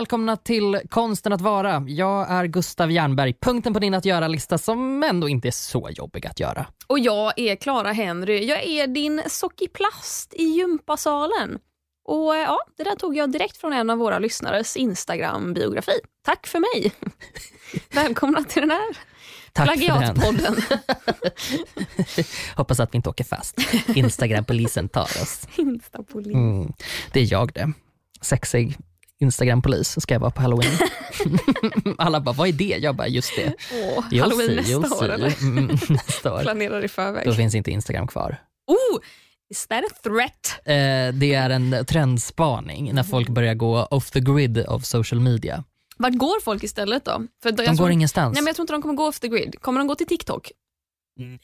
välkomna till Konsten att vara. Jag är Gustav Jernberg, punkten på din att göra-lista som ändå inte är så jobbig att göra. Och jag är Clara Henry. Jag är din sockiplast i gympasalen. Och eh, ja, Det där tog jag direkt från en av våra lyssnares Instagram-biografi. Tack för mig. Välkomna till den här Tack plagiatpodden. Hoppas att vi inte åker fast. Instagram-polisen tar oss. Instapolis. Mm. Det är jag det. Sexig Instagram-polis ska jag vara på halloween. Alla bara, vad är det? Jag bara, just det. Åh, You'll halloween nästa år eller? Mm, nästa år. Planerar i förväg. Då finns inte Instagram kvar. Oh, is that a threat? Eh, det är en trendspaning när folk börjar gå off the grid of social media. Vart går folk istället då? För De tror- går ingenstans. Nej, men jag tror inte de kommer gå off the grid. Kommer de gå till TikTok?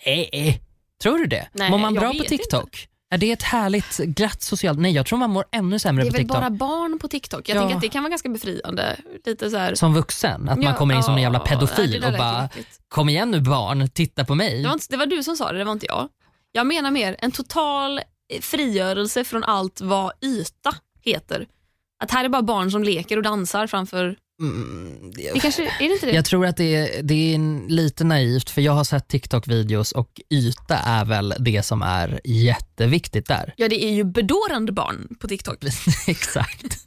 Nej, tror du det? Nej, mår man bra på TikTok? Är det ett härligt glatt socialt... Nej, jag tror man mår ännu sämre Det är på väl TikTok. bara barn på TikTok? Jag Ja. tänker att det kan vara ganska befriande. Lite så här... Som vuxen, att man Ja, kommer in som en jävla pedofil och bara. “kom igen nu barn, titta på mig”. Det var, inte, det var du som sa det, det var inte jag. Jag menar mer en total eh, frigörelse från allt vad yta heter. Att här är bara barn som leker och dansar framför... Mm, Det kanske, är det inte det? jag tror att det är, det är lite naivt för jag har sett TikTok-videos och yta är väl det som är jätteviktigt där. Ja, det är ju bedårande barn på TikTok. Exakt.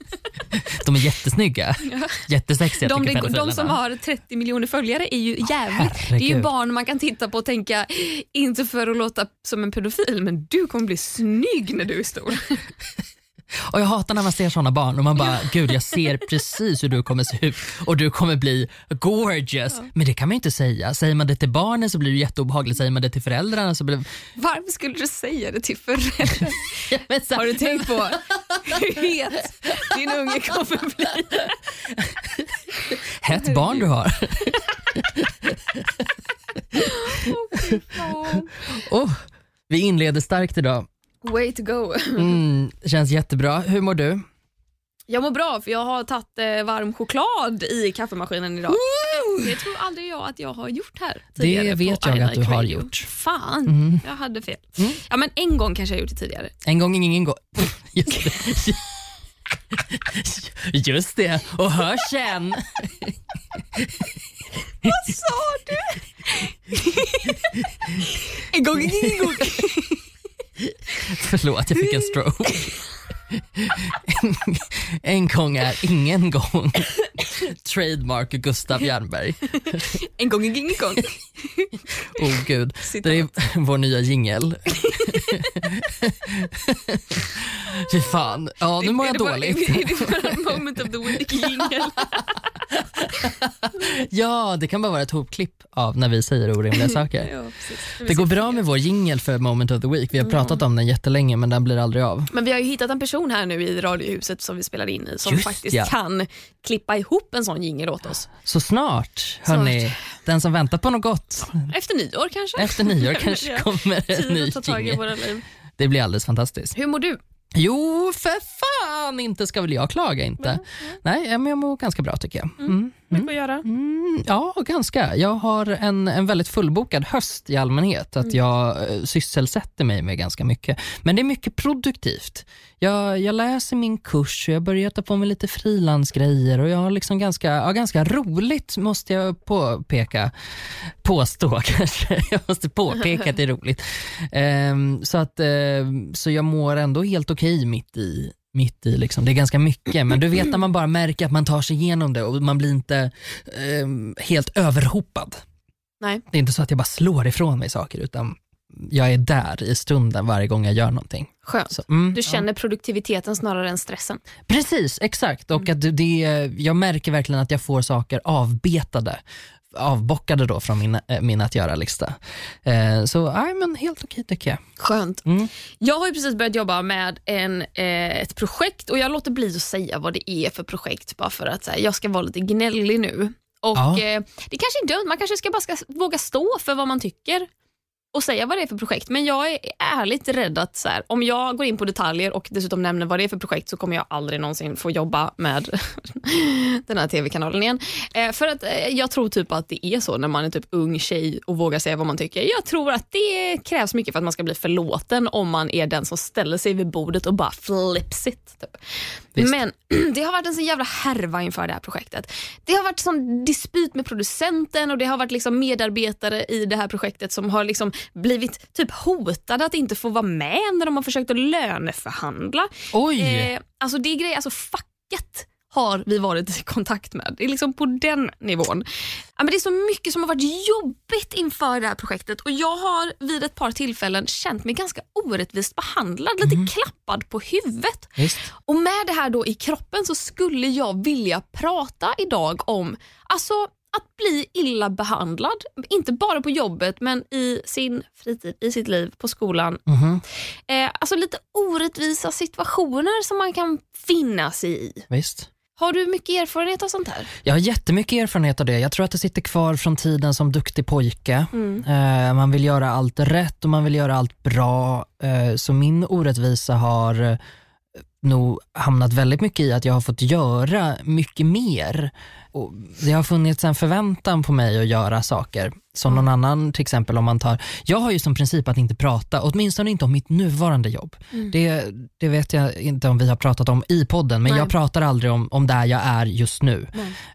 De är jättesnygga, jättesexiga De, de, de som har 30 miljoner följare är ju jävligt... Det är ju barn man kan titta på och tänka, inte för att låta som en pedofil, men du kommer bli snygg när du är stor. Och jag hatar när man ser såna barn och man bara, gud jag ser precis hur du kommer se ut och du kommer bli gorgeous. Men det kan man ju inte säga. Säger man det till barnen så blir det jätteobehagligt. Säger man det till föräldrarna så blir det... Varför skulle du säga det till föräldrar? Men så- Har du tänkt på hur het din unge kommer bli? Hett barn du har. Oh, vi inleder starkt idag. Way to go. Mm, känns jättebra. Hur mår du? Jag mår bra för jag har tagit eh, varm choklad i kaffemaskinen idag. Det tror aldrig jag att jag har gjort här tidigare. Det vet jag att du har Radio. gjort. Fan, jag hade fel. Ja, men en gång kanske jag gjort det tidigare. En gång ingen gång. Just det. Just det, och hör sen. Vad sa du? en gång, en gång. Förlåt, jag fick en stroke. En, en gång är ingen gång. Trademark Gustav Jernberg. En gång, en gång, en gång. Oh gud, Citat. det är vår nya jingel. Fy fan, ja nu mår jag Är dåligt. Är det bara en moment of the week jingel? Ja, det kan bara vara ett hopklipp av när vi säger orimliga saker. Ja. Det går bra med vår jingel för Moment of the Week. Vi har pratat om den jättelänge men den blir aldrig av. Men vi har ju hittat en person här nu i radiohuset som vi spelar in i som Just faktiskt ja. kan klippa ihop en sån jingel åt oss. Så snart, hörni, den som väntar på något gott, Efter nyår kanske? efter nyår kanske kommer en ny jingel. Det blir alldeles fantastiskt. Hur mår du? Jo, för fan inte ska väl jag klaga inte. Nej, ja, men jag mår ganska bra tycker jag. Mm. Mycket att göra? Mm, ja, ganska. Jag har en, en väldigt fullbokad höst i allmänhet. Att jag eh, sysselsätter mig med ganska mycket. Men det är mycket produktivt. Jag, jag läser min kurs och jag börjar ta på mig lite frilansgrejer och jag har liksom ganska, ja, ganska roligt måste jag påpeka. Påstå kanske. Jag måste påpeka att det är roligt. Ehm, så, att, ehm, så jag mår ändå helt okej mitt i mitt i liksom. Det är ganska mycket men du vet när man bara märker att man tar sig igenom det och man blir inte ehm, helt överhopad. Nej. Det är inte så att jag bara slår ifrån mig saker utan jag är där i stunden varje gång jag gör någonting. Skönt. Så, mm, Du ja. känner produktiviteten snarare än stressen. Precis, exakt. Och Mm. att det, jag märker verkligen att jag får saker avbetade avbockade då från min, eh, min att göra-lista. Eh, så nej, men helt okej tycker jag. Skönt. Mm. Jag har ju precis börjat jobba med en, eh, ett projekt och jag låter bli att säga vad det är för projekt bara för att så här, jag ska vara lite gnällig nu. Och Ja. eh, Det kanske är dumt, man kanske ska bara ska våga stå för vad man tycker. Att säga vad det är för projekt, men jag är ärligt rädd att så här, om jag går in på detaljer och dessutom nämner vad det är för projekt så kommer jag aldrig någonsin få jobba med den här tv-kanalen igen. Eh, för att eh, jag tror typ att det är så när man är typ ung tjej och vågar säga vad man tycker. Jag tror att det krävs mycket för att man ska bli förlåten om man är den som ställer sig vid bordet och bara flips it. Typ. Men det har varit en sån jävla härva inför det här projektet. Det har varit sån dispyt med producenten och det har varit liksom medarbetare i det här projektet som har liksom blivit typ hotade att inte få vara med när de har försökt att löneförhandla. Oj! Eh, alltså det är grejer, alltså facket har vi varit i kontakt med. Det är liksom på den nivån. Ja, men det är så mycket som har varit jobbigt inför det här projektet och jag har vid ett par tillfällen känt mig ganska orättvist behandlad, lite klappad på huvudet. Visst. Och med det här då i kroppen så skulle jag vilja prata idag om alltså att bli illa behandlad, inte bara på jobbet men i sin fritid, i sitt liv, på skolan. Mhm. Eh, alltså lite orättvisa situationer som man kan finna sig i. Visst. Har du mycket erfarenhet av sånt här? Jag har jättemycket erfarenhet av det. Jag tror att det sitter kvar från tiden som duktig pojke. Mm. Eh, man vill göra allt rätt och man vill göra allt bra. Eh, så min orättvisa har nog hamnat väldigt mycket i att jag har fått göra mycket mer. Och det har funnits en förväntan på mig att göra saker. Som någon annan, till exempel om man tar, jag har ju som princip att inte prata, åtminstone inte om mitt nuvarande jobb. Det, det vet jag inte om vi har pratat om i podden, men Nej. jag pratar aldrig om, om där jag är just nu.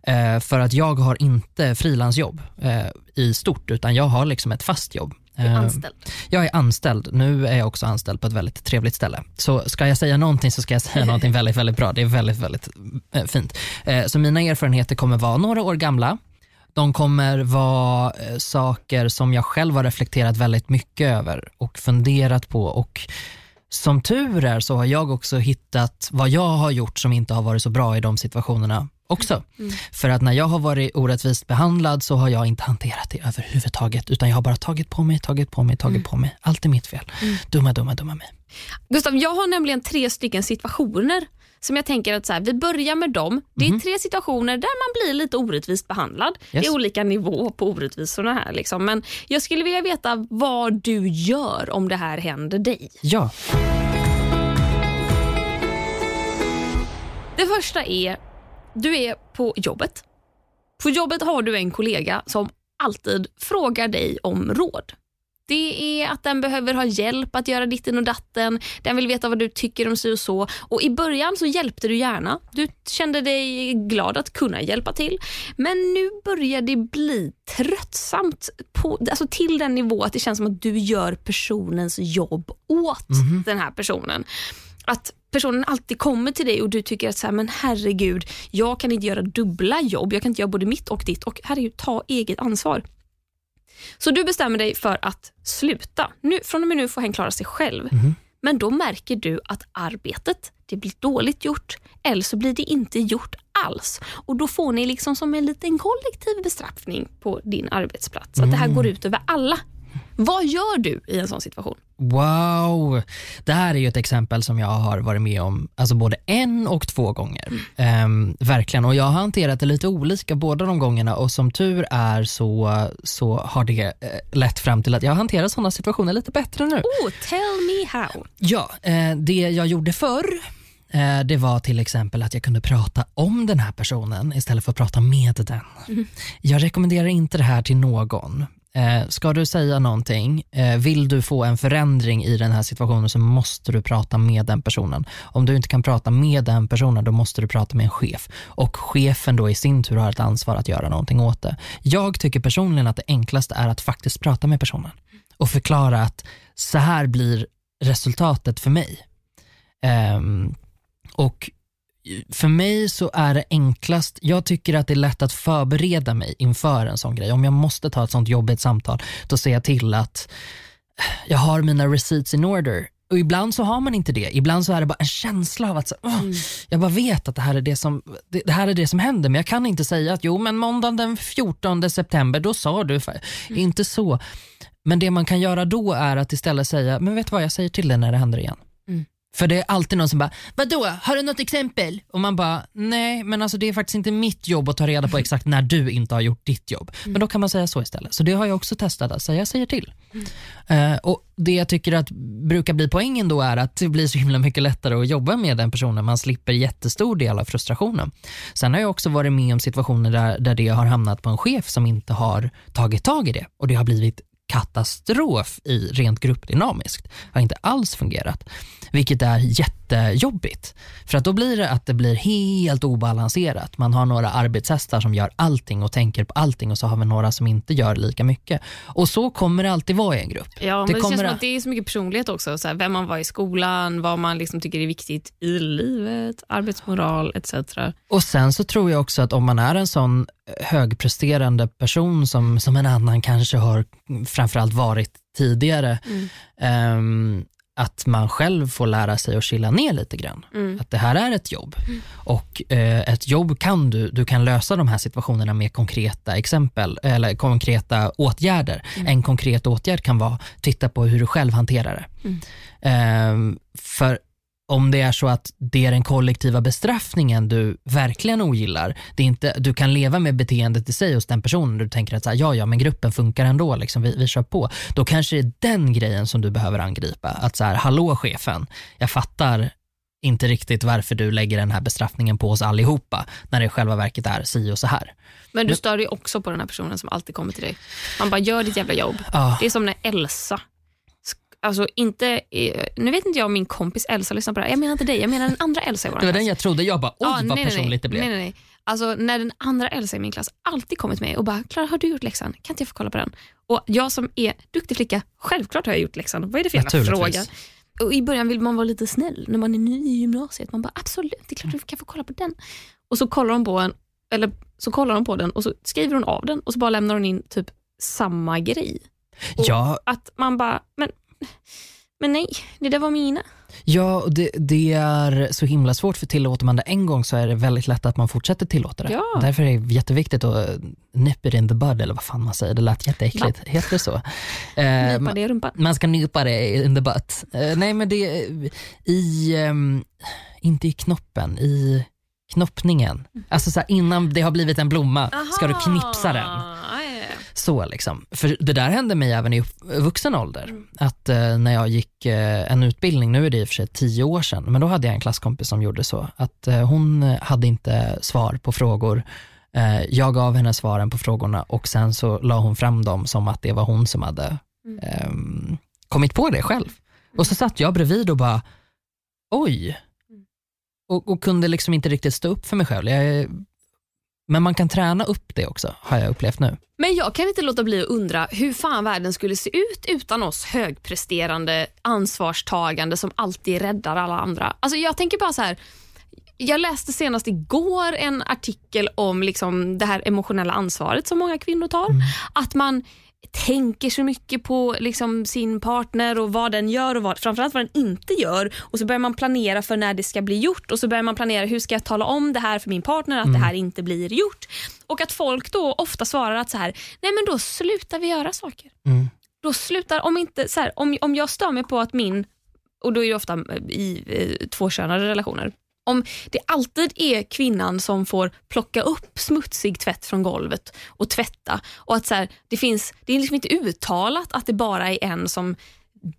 Eh, för att jag har inte frilansjobb eh, i stort, utan jag har liksom ett fast jobb. Du är Eh, anställd. jag är anställd. Nu är jag också anställd på ett väldigt trevligt ställe. Så ska jag säga någonting så ska jag säga någonting väldigt, väldigt bra. Det är väldigt, väldigt eh, fint. Eh, så mina erfarenheter kommer vara några år gamla. De kommer vara eh, saker som jag själv har reflekterat väldigt mycket över och funderat på. Och som tur är så har jag också hittat vad jag har gjort som inte har varit så bra i de situationerna också. För att när jag har varit orättvist behandlad så har jag inte hanterat det överhuvudtaget utan jag har bara tagit på mig, tagit på mig, tagit på mig. Allt är mitt fel. Dumma, dumma, dumma mig. Gustav, jag har nämligen tre stycken situationer som jag tänker att så här, vi börjar med dem. Det är tre situationer där man blir lite orättvist behandlad. Det Yes. är olika nivå på orättvisorna här. Liksom. Men jag skulle vilja veta vad du gör om det här händer dig. Ja, Det första är, du är på jobbet. På jobbet har du en kollega som alltid frågar dig om råd. Det är att den behöver ha hjälp att göra ditten och datten. Den vill veta vad du tycker om si och så. Och I början så hjälpte du gärna. Du kände dig glad att kunna hjälpa till. Men nu börjar det bli tröttsamt på, alltså till den nivå att det känns som att du gör personens jobb åt den här personen. Att personen alltid kommer till dig och du tycker att så här, men herregud, jag kan inte göra dubbla jobb. Jag kan inte göra både mitt och ditt och herregud, ta eget ansvar. Så du bestämmer dig för att sluta. Nu, från och med nu får hen klara sig själv. Men då märker du att arbetet det blir dåligt gjort eller så blir det inte gjort alls. Och Då får ni liksom som en liten kollektiv bestraffning på din arbetsplats. Att det här går ut över alla. Vad gör du i en sån situation? wow. Det här är ju ett exempel som jag har varit med om alltså både en och två gånger. Ehm, verkligen, och jag har hanterat det lite olika båda de gångerna och som tur är så, så har det eh, lett fram till att jag hanterar sådana situationer lite bättre nu. Oh, tell me how. Ja, eh, det jag gjorde förr eh, det var till exempel att jag kunde prata om den här personen istället för att prata med den. Jag rekommenderar inte det här till någon. Eh, ska du säga någonting, eh, vill du få en förändring i den här situationen så måste du prata med den personen. Om du inte kan prata med den personen då måste du prata med en chef. Och chefen då i sin tur har ett ansvar att göra någonting åt det. Jag tycker personligen att det enklaste är att faktiskt prata med personen och förklara att så här blir resultatet för mig. Ehm, och för mig så är det enklast, jag tycker att det är lätt att förbereda mig inför en sån grej. Om jag måste ta ett sånt jobbigt samtal, då ser jag till att jag har mina receipts in order. Och ibland så har man inte det. Ibland så är det bara en känsla av att så, "Åh, jag bara vet att det här, är det, som, det, det här är det som händer, men jag kan inte säga att jo, men måndagen den 14 september, då sa du, för, inte så. Men det man kan göra då är att istället säga, men vet du vad, jag säger till dig när det händer igen. För det är alltid någon som bara, vadå, har du något exempel? Och man bara, nej men alltså det är faktiskt inte mitt jobb att ta reda på exakt när du inte har gjort ditt jobb. Men då kan man säga så istället. Så det har jag också testat att säga, säger till. Eh, och Det jag tycker att brukar bli poängen då är att det blir så himla mycket lättare att jobba med den personen. Man slipper jättestor del av frustrationen. Sen har jag också varit med om situationer där, där det har hamnat på en chef som inte har tagit tag i det och det har blivit katastrof i rent gruppdynamiskt. har inte alls fungerat, vilket är jättejobbigt. För att då blir det att det blir helt obalanserat. Man har några arbetshästar som gör allting och tänker på allting och så har vi några som inte gör lika mycket. Och så kommer det alltid vara i en grupp. Ja, men det, det känns som att det är så mycket personlighet också. Så här, vem man var i skolan, vad man liksom tycker är viktigt i livet, arbetsmoral etc. Och Sen så tror jag också att om man är en sån högpresterande person som, som en annan kanske har framförallt varit tidigare, mm. um, att man själv får lära sig att chilla ner lite grann. Mm. Att det här är ett jobb mm. och eh, ett jobb kan du, du kan lösa de här situationerna med konkreta exempel eller konkreta åtgärder. Mm. En konkret åtgärd kan vara titta på hur du själv hanterar det. Eh, för om det är så att det är den kollektiva bestraffningen du verkligen ogillar, det är inte, du kan leva med beteendet i sig hos den personen, du tänker att så här, ja, ja, men gruppen funkar ändå, liksom, vi, vi kör på. Då kanske det är den grejen som du behöver angripa. Att så här, hallå chefen, jag fattar inte riktigt varför du lägger den här bestraffningen på oss allihopa, när det i själva verket är si och så här. Men du stör dig också på den här personen som alltid kommer till dig. Man bara, gör ditt jävla jobb. Ah. Det är som när Elsa Alltså inte, nu vet inte jag om min kompis Elsa lyssnar på det här. Jag menar inte dig, jag menar den andra Elsa i vår Det var den jag trodde. Jag bara, oj ah, vad nej, personligt nej, det blev. Nej, nej, nej. Alltså när den andra Elsa i min klass alltid kommit med och bara, Klara har du gjort läxan? Kan inte jag få kolla på den? Och jag som är duktig flicka, självklart har jag gjort läxan. Vad är det för jävla fråga? Och I början vill man vara lite snäll när man är ny i gymnasiet. Man bara, absolut, det är klart du kan få kolla på den. Och så kollar hon på en, eller så kollar hon på den och så skriver hon av den och så bara lämnar hon in typ samma grej. Och ja. Att man bara, men men nej, det där var mina. Ja, det, det, är så himla svårt för tillåter man det en gång så är det väldigt lätt att man fortsätter tillåta det. Ja. Därför är det jätteviktigt att nip it in the bud eller vad fan man säger, det lät jätteäckligt. Va? Heter det så? Eh, nypa det i rumpan. Man ska nypa det in the butt. Eh, nej men det i, um, inte i knoppen, i knoppningen. Mm. Alltså så innan det har blivit en blomma Aha. ska du knipsa den. Så liksom. För det där hände mig även i vuxen ålder. Mm. Att eh, när jag gick eh, en utbildning, nu är det i och för sig tio år sedan, men då hade jag en klasskompis som gjorde så. Att eh, hon hade inte svar på frågor. Eh, jag gav henne svaren på frågorna och sen så la hon fram dem som att det var hon som hade mm. Ehm, kommit på det själv. Mm. Och så satt jag bredvid och bara, oj. Mm. Och, och, kunde liksom inte riktigt stå upp för mig själv. Jag men man kan träna upp det också, har jag upplevt nu. Men jag kan inte låta bli att undra hur fan världen skulle se ut utan oss högpresterande, ansvarstagande som alltid räddar alla andra. Alltså jag tänker bara så här, jag läste senast igår en artikel om liksom det här emotionella ansvaret som många kvinnor tar. Mm. Att man tänker så mycket på liksom sin partner och vad den gör och vad, framförallt vad den inte gör. Och så börjar man planera för när det ska bli gjort och så börjar man planera hur ska jag tala om det här för min partner att mm. det här inte blir gjort. Och att folk då ofta svarar att så här, nej men då slutar vi göra saker. Mm. Då slutar, om, inte, så här, om, om jag stör mig på att min, och då är det ofta i eh, tvåkönade relationer, om det alltid är kvinnan som får plocka upp smutsig tvätt från golvet och tvätta och att så här, det finns, det är liksom inte uttalat att det bara är en som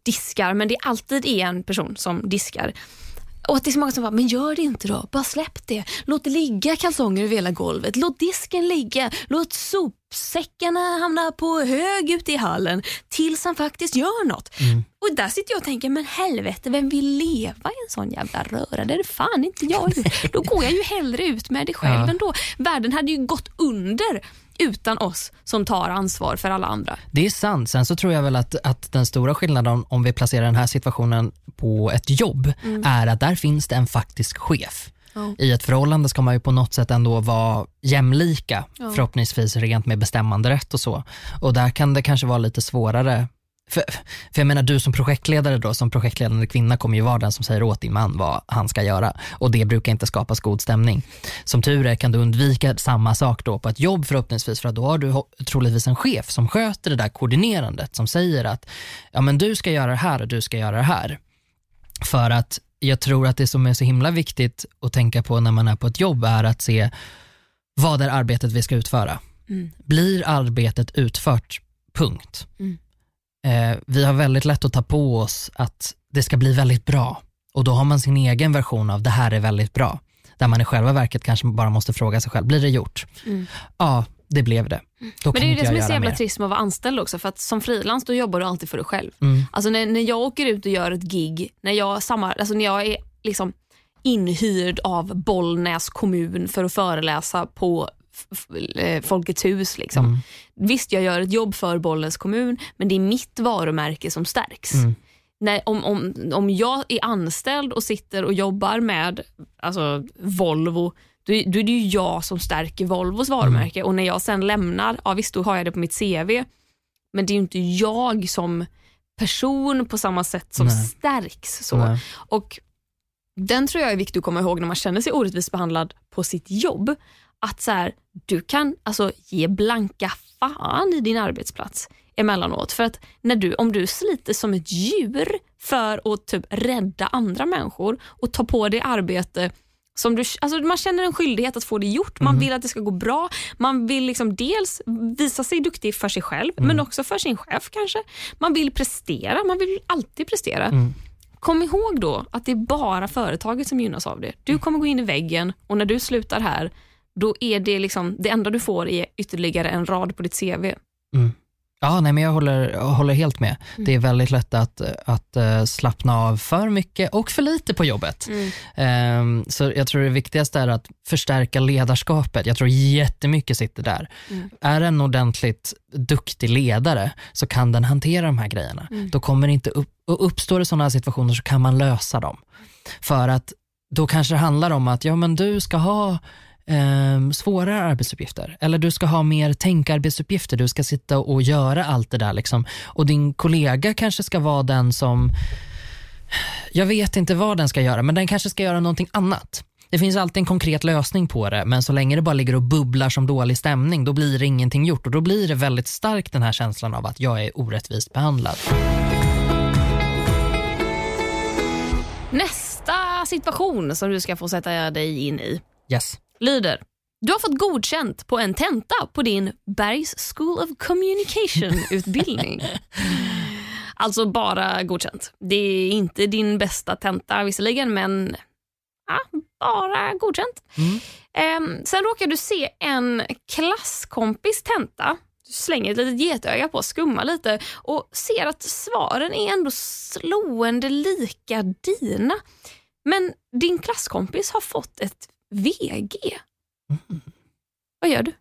diskar men det alltid är en person som diskar. Och att det är så många som bara, men gör det inte då. Bara släpp det. Låt det ligga kalsonger över hela golvet. Låt disken ligga. Låt sopsäckarna hamna på hög ute i hallen tills han faktiskt gör något. Mm. Och där sitter jag och tänker, men helvete, vem vill leva i en sån jävla röra? Det är fan inte jag. Då går jag ju hellre ut med det själv ja. ändå. Världen hade ju gått under utan oss som tar ansvar för alla andra. Det är sant. Sen så tror jag väl att, att den stora skillnaden om vi placerar den här situationen på ett jobb mm. är att där finns det en faktisk chef. Oh. I ett förhållande ska man ju på något sätt ändå vara jämlika, oh. förhoppningsvis rent med bestämmanderätt och så. Och där kan det kanske vara lite svårare för, för jag menar du som projektledare då, som projektledande kvinna kommer ju vara den som säger åt din man vad han ska göra och det brukar inte skapas god stämning. Som tur är kan du undvika samma sak då på ett jobb förhoppningsvis för att då har du troligtvis en chef som sköter det där koordinerandet som säger att ja men du ska göra det här och du ska göra det här. För att jag tror att det som är så himla viktigt att tänka på när man är på ett jobb är att se vad är arbetet vi ska utföra. Mm. Blir arbetet utfört, punkt. Mm. Eh, vi har väldigt lätt att ta på oss att det ska bli väldigt bra och då har man sin egen version av det här är väldigt bra. Där man i själva verket kanske bara måste fråga sig själv, blir det gjort? Mm. Ja, det blev det. Då Men det är det som är så jävla mer. trist med att vara anställd också. För att som frilans då jobbar du alltid för dig själv. Mm. Alltså när, när jag åker ut och gör ett gig, när jag, samma, alltså när jag är liksom inhyrd av Bollnäs kommun för att föreläsa på eh, Folkets hus. Liksom. Mm. Visst, jag gör ett jobb för Bollnäs kommun, men det är mitt varumärke som stärks. Mm. När, om, om, om jag är anställd och sitter och jobbar med alltså, Volvo, då, då är det ju jag som stärker Volvos varumärke. Och när jag sen lämnar, ja visst då har jag det på mitt CV, men det är ju inte jag som person på samma sätt som Nej. stärks. Så. Nej. Och Den tror jag är viktig att komma ihåg när man känner sig orättvist behandlad på sitt jobb. Att så här, du kan alltså ge blanka fan i din arbetsplats emellanåt. För att när du, om du sliter som ett djur för att typ rädda andra människor och ta på dig arbete som du, alltså man känner en skyldighet att få det gjort. Man vill att det ska gå bra. Man vill liksom dels visa sig duktig för sig själv, men också för sin chef kanske. Man vill prestera. Man vill alltid prestera. Kom ihåg då att det är bara företaget som gynnas av det. Du kommer gå in i väggen och när du slutar här, då är det liksom det enda du får är ytterligare en rad på ditt CV. Ja, nej, men jag håller, jag håller helt med. Mm. Det är väldigt lätt att, att eh, slappna av för mycket och för lite på jobbet. Mm. Ehm, så jag tror det viktigaste är att förstärka ledarskapet. Jag tror jättemycket sitter där. Mm. Är en ordentligt duktig ledare så kan den hantera de här grejerna. Då kommer det inte upp, och uppstår det sådana situationer så kan man lösa dem. För att då kanske det handlar om att ja, men du ska ha eh, svårare arbetsuppgifter eller du ska ha mer tänkarbetsuppgifter. Du ska sitta och göra allt det där. Liksom. Och din kollega kanske ska vara den som, jag vet inte vad den ska göra, men den kanske ska göra någonting annat. Det finns alltid en konkret lösning på det, men så länge det bara ligger och bubblar som dålig stämning, då blir det ingenting gjort och då blir det väldigt starkt den här känslan av att jag är orättvist behandlad. Nästa situation som du ska få sätta dig in i Yes. Lyder. Du har fått godkänt på en tenta på din Bergs School of Communication-utbildning. alltså bara godkänt. Det är inte din bästa tenta visserligen, men ja, bara godkänt. Mm. Ehm, sen råkar du se en klasskompis tenta. Du slänger ett litet getöga på, skummar lite och ser att svaren är ändå slående lika dina. Men din klasskompis har fått ett VG. Vad gör du?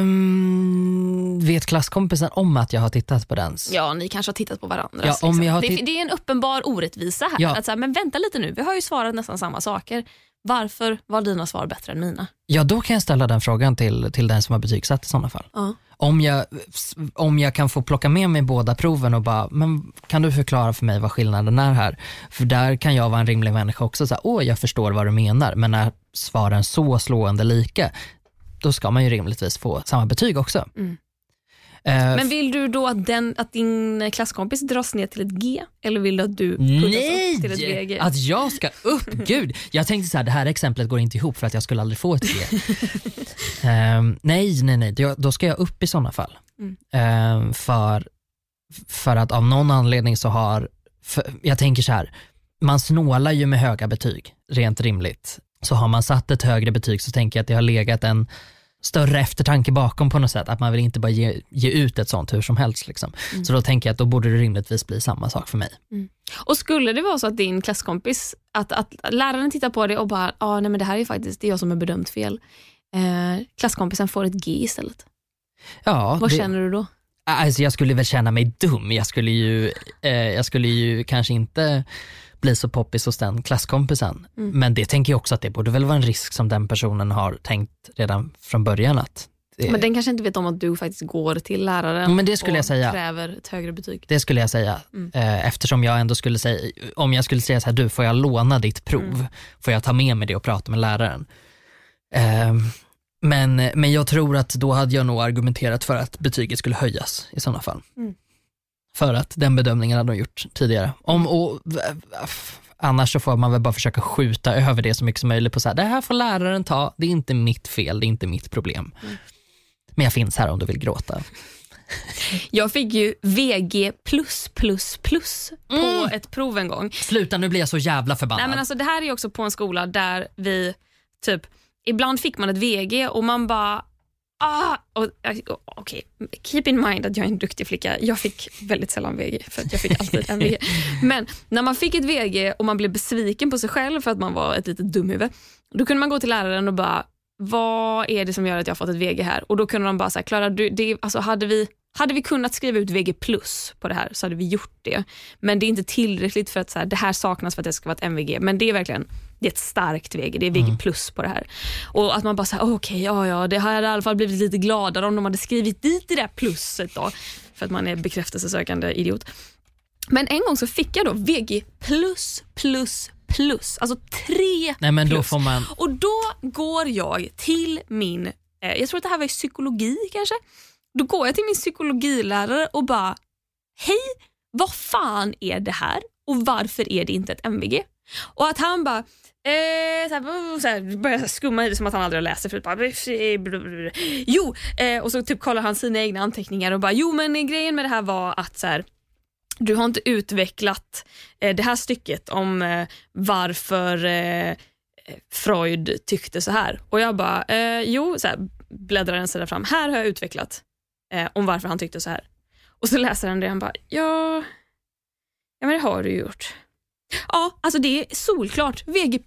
Um, vet klasskompisen om att jag har tittat på den? Ja, ni kanske har tittat på varandra. Ja, om jag har det, det är en uppenbar orättvisa här. Ja. Att så här, men vänta lite nu, vi har ju svarat nästan samma saker. Varför var dina svar bättre än mina? Ja, då kan jag ställa den frågan till, till den som har betygsatt i sådana fall. Ja. Om jag, om jag kan få plocka med mig båda proven och bara, men kan du förklara för mig vad skillnaden är här? För där kan jag vara en rimlig människa också, så här, åh jag förstår vad du menar, men är svaren så slående lika, då ska man ju rimligtvis få samma betyg också. Mm. Eh, Men vill du då att, den, att din klasskompis dras ner till ett G eller vill du att du puttas upp till ett Nej! VG? Att jag ska upp? Gud! Jag tänkte så här, det här exemplet går inte ihop för att jag skulle aldrig få ett G. Ehm, nej, nej, nej. Då- ska jag upp i sådana fall. Mm. Ehm, för, för att av någon anledning så har, för, jag tänker så här, man snålar ju med höga betyg, rent rimligt. Så har man satt ett högre betyg så tänker jag att det har legat en större eftertanke bakom på något sätt. Att man vill inte bara ge, ge ut ett sånt hur som helst. Liksom. Mm. Så då tänker jag att då borde det rimligtvis bli samma sak för mig. Och skulle det vara så att din klasskompis, att, att läraren tittar på det och bara, ah, nej men det här är faktiskt det är jag som har bedömt fel. Eh, klasskompisen får ett G istället. Ja, Vad det- känner du då? Alltså jag skulle väl känna mig dum. Jag skulle ju, eh, jag skulle ju kanske inte bli så poppis hos den klasskompisen. Mm. Men det tänker jag också att det borde väl vara en risk som den personen har tänkt redan från början att det, Men den kanske inte vet om att du faktiskt går till läraren Men det skulle och jag säga. kräver ett högre betyg. det skulle jag säga. Mm. Eh, eftersom jag ändå skulle säga, om jag skulle säga så här, du får jag låna ditt prov? Mm. Får jag ta med mig det och prata med läraren? Eh, men, men jag tror att då hade jag nog argumenterat för att betyget skulle höjas i sådana fall. Mm. För att den bedömningen hade de gjort tidigare. Om, och, annars så får man väl bara försöka skjuta över det så mycket som möjligt på så här, det här får läraren ta, det är inte mitt fel, det är inte mitt problem. Mm. Men jag finns här om du vill gråta. Jag fick ju VG på mm. ett prov en gång. Sluta nu blir jag så jävla förbannad. Nej, men alltså, det här är också på en skola där vi typ ibland fick man ett VG och man bara Ah, Okej, okay. keep in mind att jag är en duktig flicka. Jag fick väldigt sällan VG, för jag fick alltid en VG. Men när man fick ett VG och man blev besviken på sig själv för att man var ett litet dumhuvud, då kunde man gå till läraren och bara, vad är det som gör att jag har fått ett VG här? Och då kunde de bara säga, Klara, alltså hade vi hade vi kunnat skriva ut VG plus på det här så hade vi gjort det. Men det är inte tillräckligt för att så här, det här saknas för att det ska vara ett MVG. Men det är verkligen det är ett starkt VG, det är VG mm. plus på det här. Och att man bara säger okej, okay, ja ja, det hade i alla fall blivit lite gladare om de hade skrivit dit det där pluset då. För att man är bekräftelsesökande idiot. Men en gång så fick jag då VG plus plus plus, alltså tre Nej, men plus. Då får man... Och då går jag till min, eh, jag tror att det här var i psykologi kanske, då går jag till min psykologilärare och bara, hej, vad fan är det här och varför är det inte ett MVG? Och att han bara, Eh, såhär, såhär, börjar skumma i det som att han aldrig har läst det förut. Bara, jo, eh, och så typ kollar han sina egna anteckningar och bara, jo men grejen med det här var att såhär, du har inte utvecklat eh, det här stycket om eh, varför eh, Freud tyckte så här. Och jag bara, eh, jo, såhär, bläddrar en sida fram. Här har jag utvecklat eh, om varför han tyckte så här. Och så läser han det och han bara, ja, ja men det har du gjort. Ja, alltså det är solklart. VG+++.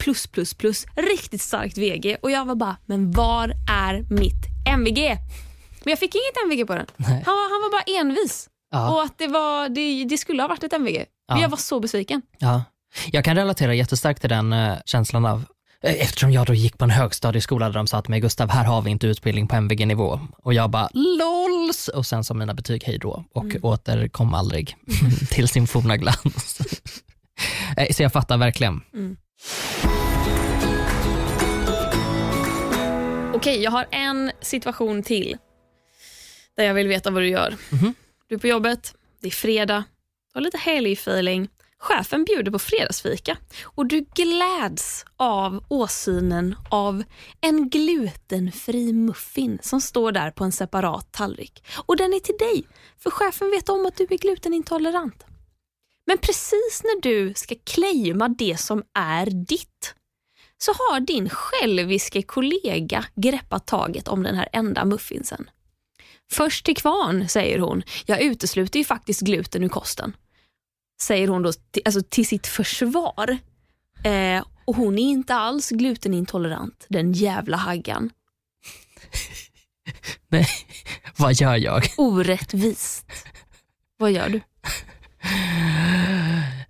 Riktigt starkt VG. Och jag var bara, men var är mitt MVG? Men jag fick inget MVG på den. Han, han var bara envis. Ja. Och att det, var, det, det, skulle ha varit ett MVG. Ja. Men jag var så besviken. Ja. Jag kan relatera jättestarkt till den uh, känslan av Eh, eftersom jag då gick på en högstadieskola där de sa till mig, Gustav, här har vi inte utbildning på MVG-nivå. Och jag bara, LOLS! Och sen sa mina betyg hej då och mm. återkom aldrig till sin forna glans. Eh, så jag fattar verkligen. Mm. Okej, okay, jag har en situation till där jag vill veta vad du gör. Mm. Du är på jobbet, det är fredag, du har lite helg-feeling Chefen bjuder på fredagsfika och du gläds av åsynen av en glutenfri muffin som står där på en separat tallrik. Och den är till dig, för chefen vet om att du är glutenintolerant. Men precis när du ska claima det som är ditt så har din själviske kollega greppat taget om den här enda muffinsen. Först till kvarn, säger hon. Jag utesluter ju faktiskt gluten ur kosten säger hon då till, alltså till sitt försvar. Eh, och hon är inte alls glutenintolerant, den jävla haggan. Nej, vad gör jag? Orättvist. Vad gör du?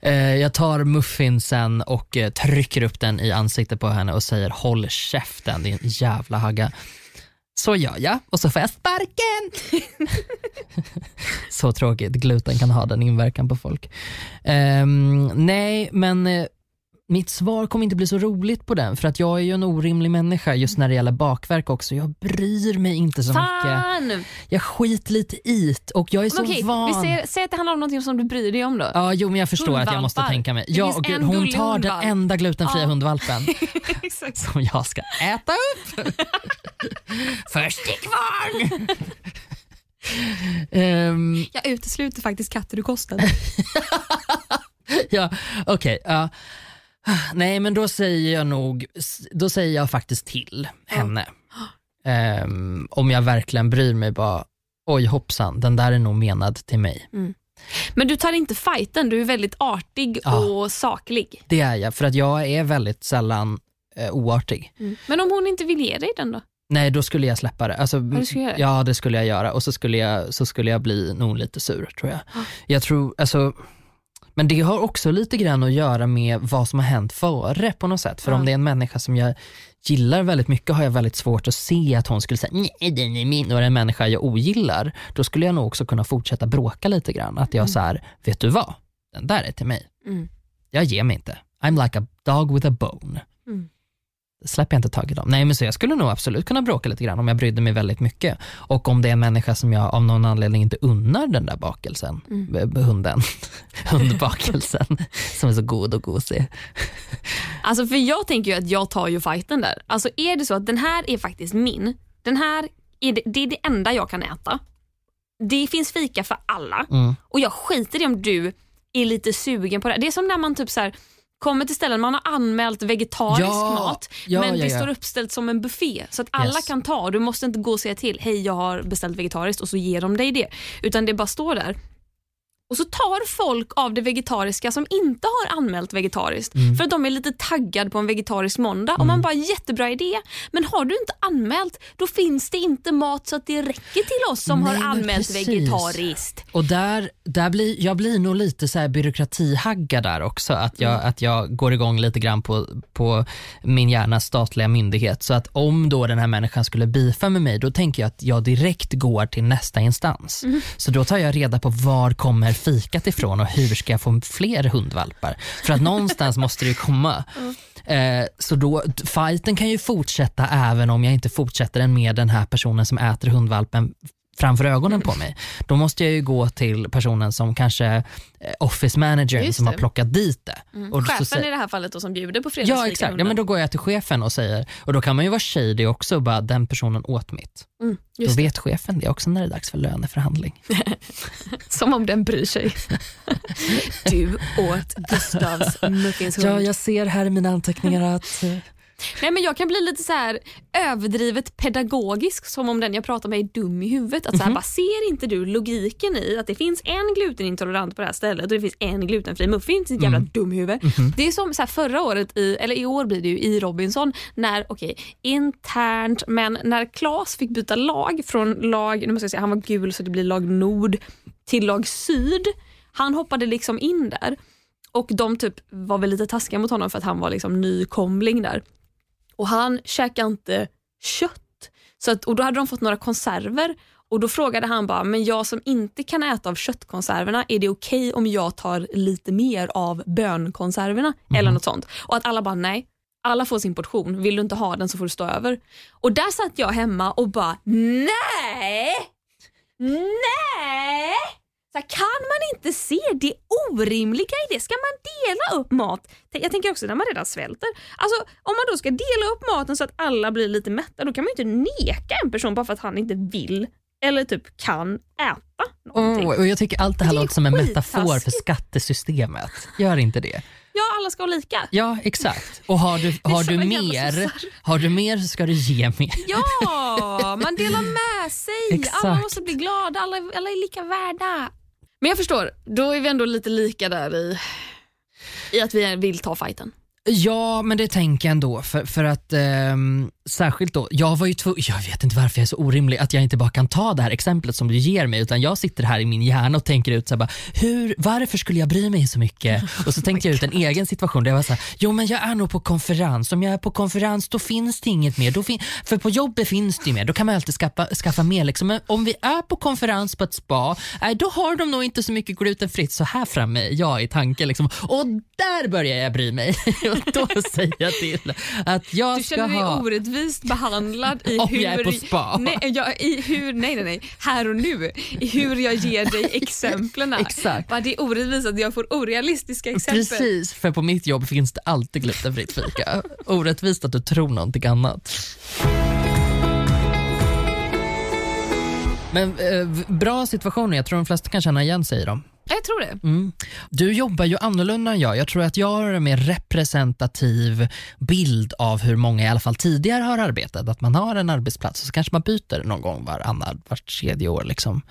Eh, jag tar muffinsen och eh, trycker upp den i ansiktet på henne och säger håll käften din jävla hagga. Så gör jag och så får jag sparken. så tråkigt, gluten kan ha den inverkan på folk. Um, nej, men uh, mitt svar kommer inte bli så roligt på den för att jag är ju en orimlig människa just när det gäller bakverk också. Jag bryr mig inte så Fan! mycket. Jag skiter lite i det och jag är så okej, van. Vi ser, säg att det handlar om något som du bryr dig om då. Ja, jo men jag förstår att jag måste tänka mig. Ja, och gud, hon tar den enda glutenfria ja. hundvalpen som jag ska äta upp. Först till kvarn! um, jag utesluter faktiskt katter ur kosten. ja, okej. Okay, uh, nej, men då säger jag nog, då säger jag faktiskt till henne. Um, om jag verkligen bryr mig bara, oj hoppsan, den där är nog menad till mig. Mm. Men du tar inte fighten, du är väldigt artig ja, och saklig. Det är jag, för att jag är väldigt sällan eh, oartig. Mm. Men om hon inte vill ge dig den då? Nej, då skulle jag släppa det. Alltså, det ja, det skulle jag göra och så skulle jag, så skulle jag bli nog lite sur tror jag. Ah. Jag tror, alltså, men det har också lite grann att göra med vad som har hänt före på något sätt. För ah. om det är en människa som jag gillar väldigt mycket har jag väldigt svårt att se att hon skulle säga nej den är min och är en människa jag ogillar. Då skulle jag nog också kunna fortsätta bråka lite grann. Att jag mm. så här, vet du vad? Den där är till mig. Mm. Jag ger mig inte. I'm like a dog with a bone. Släpper jag inte tag i dem. Nej men så jag skulle nog absolut kunna bråka lite grann om jag brydde mig väldigt mycket. Och om det är en människa som jag av någon anledning inte unnar den där bakelsen, mm. hunden, hundbakelsen som är så god och gosig. Alltså för jag tänker ju att jag tar ju fighten där. Alltså är det så att den här är faktiskt min, den här är det, det är det enda jag kan äta. Det finns fika för alla mm. och jag skiter i om du är lite sugen på det. Det är som när man typ så här, kommer till ställen man har anmält vegetarisk ja, mat ja, men ja, det står uppställt som en buffé så att alla yes. kan ta. Du måste inte gå och säga till, hej jag har beställt vegetariskt och så ger de dig det. Utan det bara står där. Och så tar folk av det vegetariska som inte har anmält vegetariskt mm. för att de är lite taggade på en vegetarisk måndag. Mm. Och man mm. bara jättebra idé men har du inte anmält då finns det inte mat så att det räcker till oss som Nej, har anmält vegetariskt. Och där, där blir, jag blir nog lite så här byråkratihagga där också. Att jag, mm. att jag går igång lite grann på, på min hjärnas statliga myndighet. Så att om då den här människan skulle bifa med mig då tänker jag att jag direkt går till nästa instans. Mm. Så då tar jag reda på var kommer fikat ifrån och hur ska jag få fler hundvalpar? För att någonstans måste det ju komma. Eh, så då, fighten kan ju fortsätta även om jag inte fortsätter den med den här personen som äter hundvalpen framför ögonen på mig. Då måste jag ju gå till personen som kanske eh, office manager som har plockat dit det. Mm. Och chefen så, i det här fallet då, som bjuder på fredagsfika. Ja exakt, ja, men då går jag till chefen och säger, och då kan man ju vara shady också och bara den personen åt mitt. Mm, då vet chefen det också när det är dags för löneförhandling. som om den bryr sig. du åt Gustavs muffinshund. Ja, jag ser här i mina anteckningar att eh, Nej, men jag kan bli lite så här överdrivet pedagogisk som om den jag pratar med är dum i huvudet. Att så här, mm bara, ser inte du logiken i att det finns en glutenintolerant på det här stället och det finns en glutenfri muffin? Ditt jävla mm. dumhuvud. Mm. Det är som så här, förra året, i, eller i år blir det ju i Robinson, när, okej, okay, internt, men när Klas fick byta lag från lag, nu måste jag säga, han var gul så det blir lag nord till lag syd. Han hoppade liksom in där och de typ var väl lite taskiga mot honom för att han var liksom nykomling där och han käkade inte kött. Så att, och Då hade de fått några konserver och Då frågade han bara, men jag som inte kan äta av köttkonserverna, är det okej okay om jag tar lite mer av bönkonserverna? Mm. Eller något sånt. Och att alla bara, nej. Alla får sin portion, vill du inte ha den så får du stå över. Och där satt jag hemma och bara, nej! Nej! Så här, kan man inte se det orimliga i det? Ska man dela upp mat? Jag tänker också när man redan svälter. Alltså om man då ska dela upp maten så att alla blir lite mätta, då kan man ju inte neka en person bara för att han inte vill eller typ kan äta någonting. Oh, och jag tycker allt det här det låter som en metafor för skattesystemet. Gör inte det? Ja, alla ska vara lika. Ja, exakt. Och har du, har du mer har du mer så ska du ge mer. Ja, man delar med sig. Exakt. Alla måste bli glada, alla, alla är lika värda. Men jag förstår, då är vi ändå lite lika där i, i att vi vill ta fighten. Ja, men det tänker jag ändå. För, för att eh, särskilt då, jag var ju tvungen, jag vet inte varför jag är så orimlig att jag inte bara kan ta det här exemplet som du ger mig utan jag sitter här i min hjärna och tänker ut så här, bara, hur, varför skulle jag bry mig så mycket? Och så tänkte jag ut en egen situation där jag var så här, jo men jag är nog på konferens, om jag är på konferens då finns det inget mer. Då för på jobbet finns det ju mer, då kan man alltid skaffa, skaffa mer. Liksom. Men om vi är på konferens på ett spa, äh, då har de nog inte så mycket glutenfritt så här framme, jag i tanken. Liksom. Och där börjar jag bry mig. och då jag till att jag ska ha... Du känner dig orättvist behandlad i Om hur... jag är på spa? Nej, jag, i hur, nej, nej, nej, här och nu. I hur jag ger dig exemplen. Exakt. Bara det är orättvist att jag får orealistiska exempel. Precis, för på mitt jobb finns det alltid glutenfritt fika. Orättvist att du tror någonting annat. Men eh, bra situationer, jag tror de flesta kan känna igen sig i dem. Jag tror det. Mm. Du jobbar ju annorlunda än jag. Jag tror att jag har en mer representativ bild av hur många i alla fall tidigare har arbetat. Att man har en arbetsplats och så kanske man byter någon gång varannan, vart tredje år. Liksom.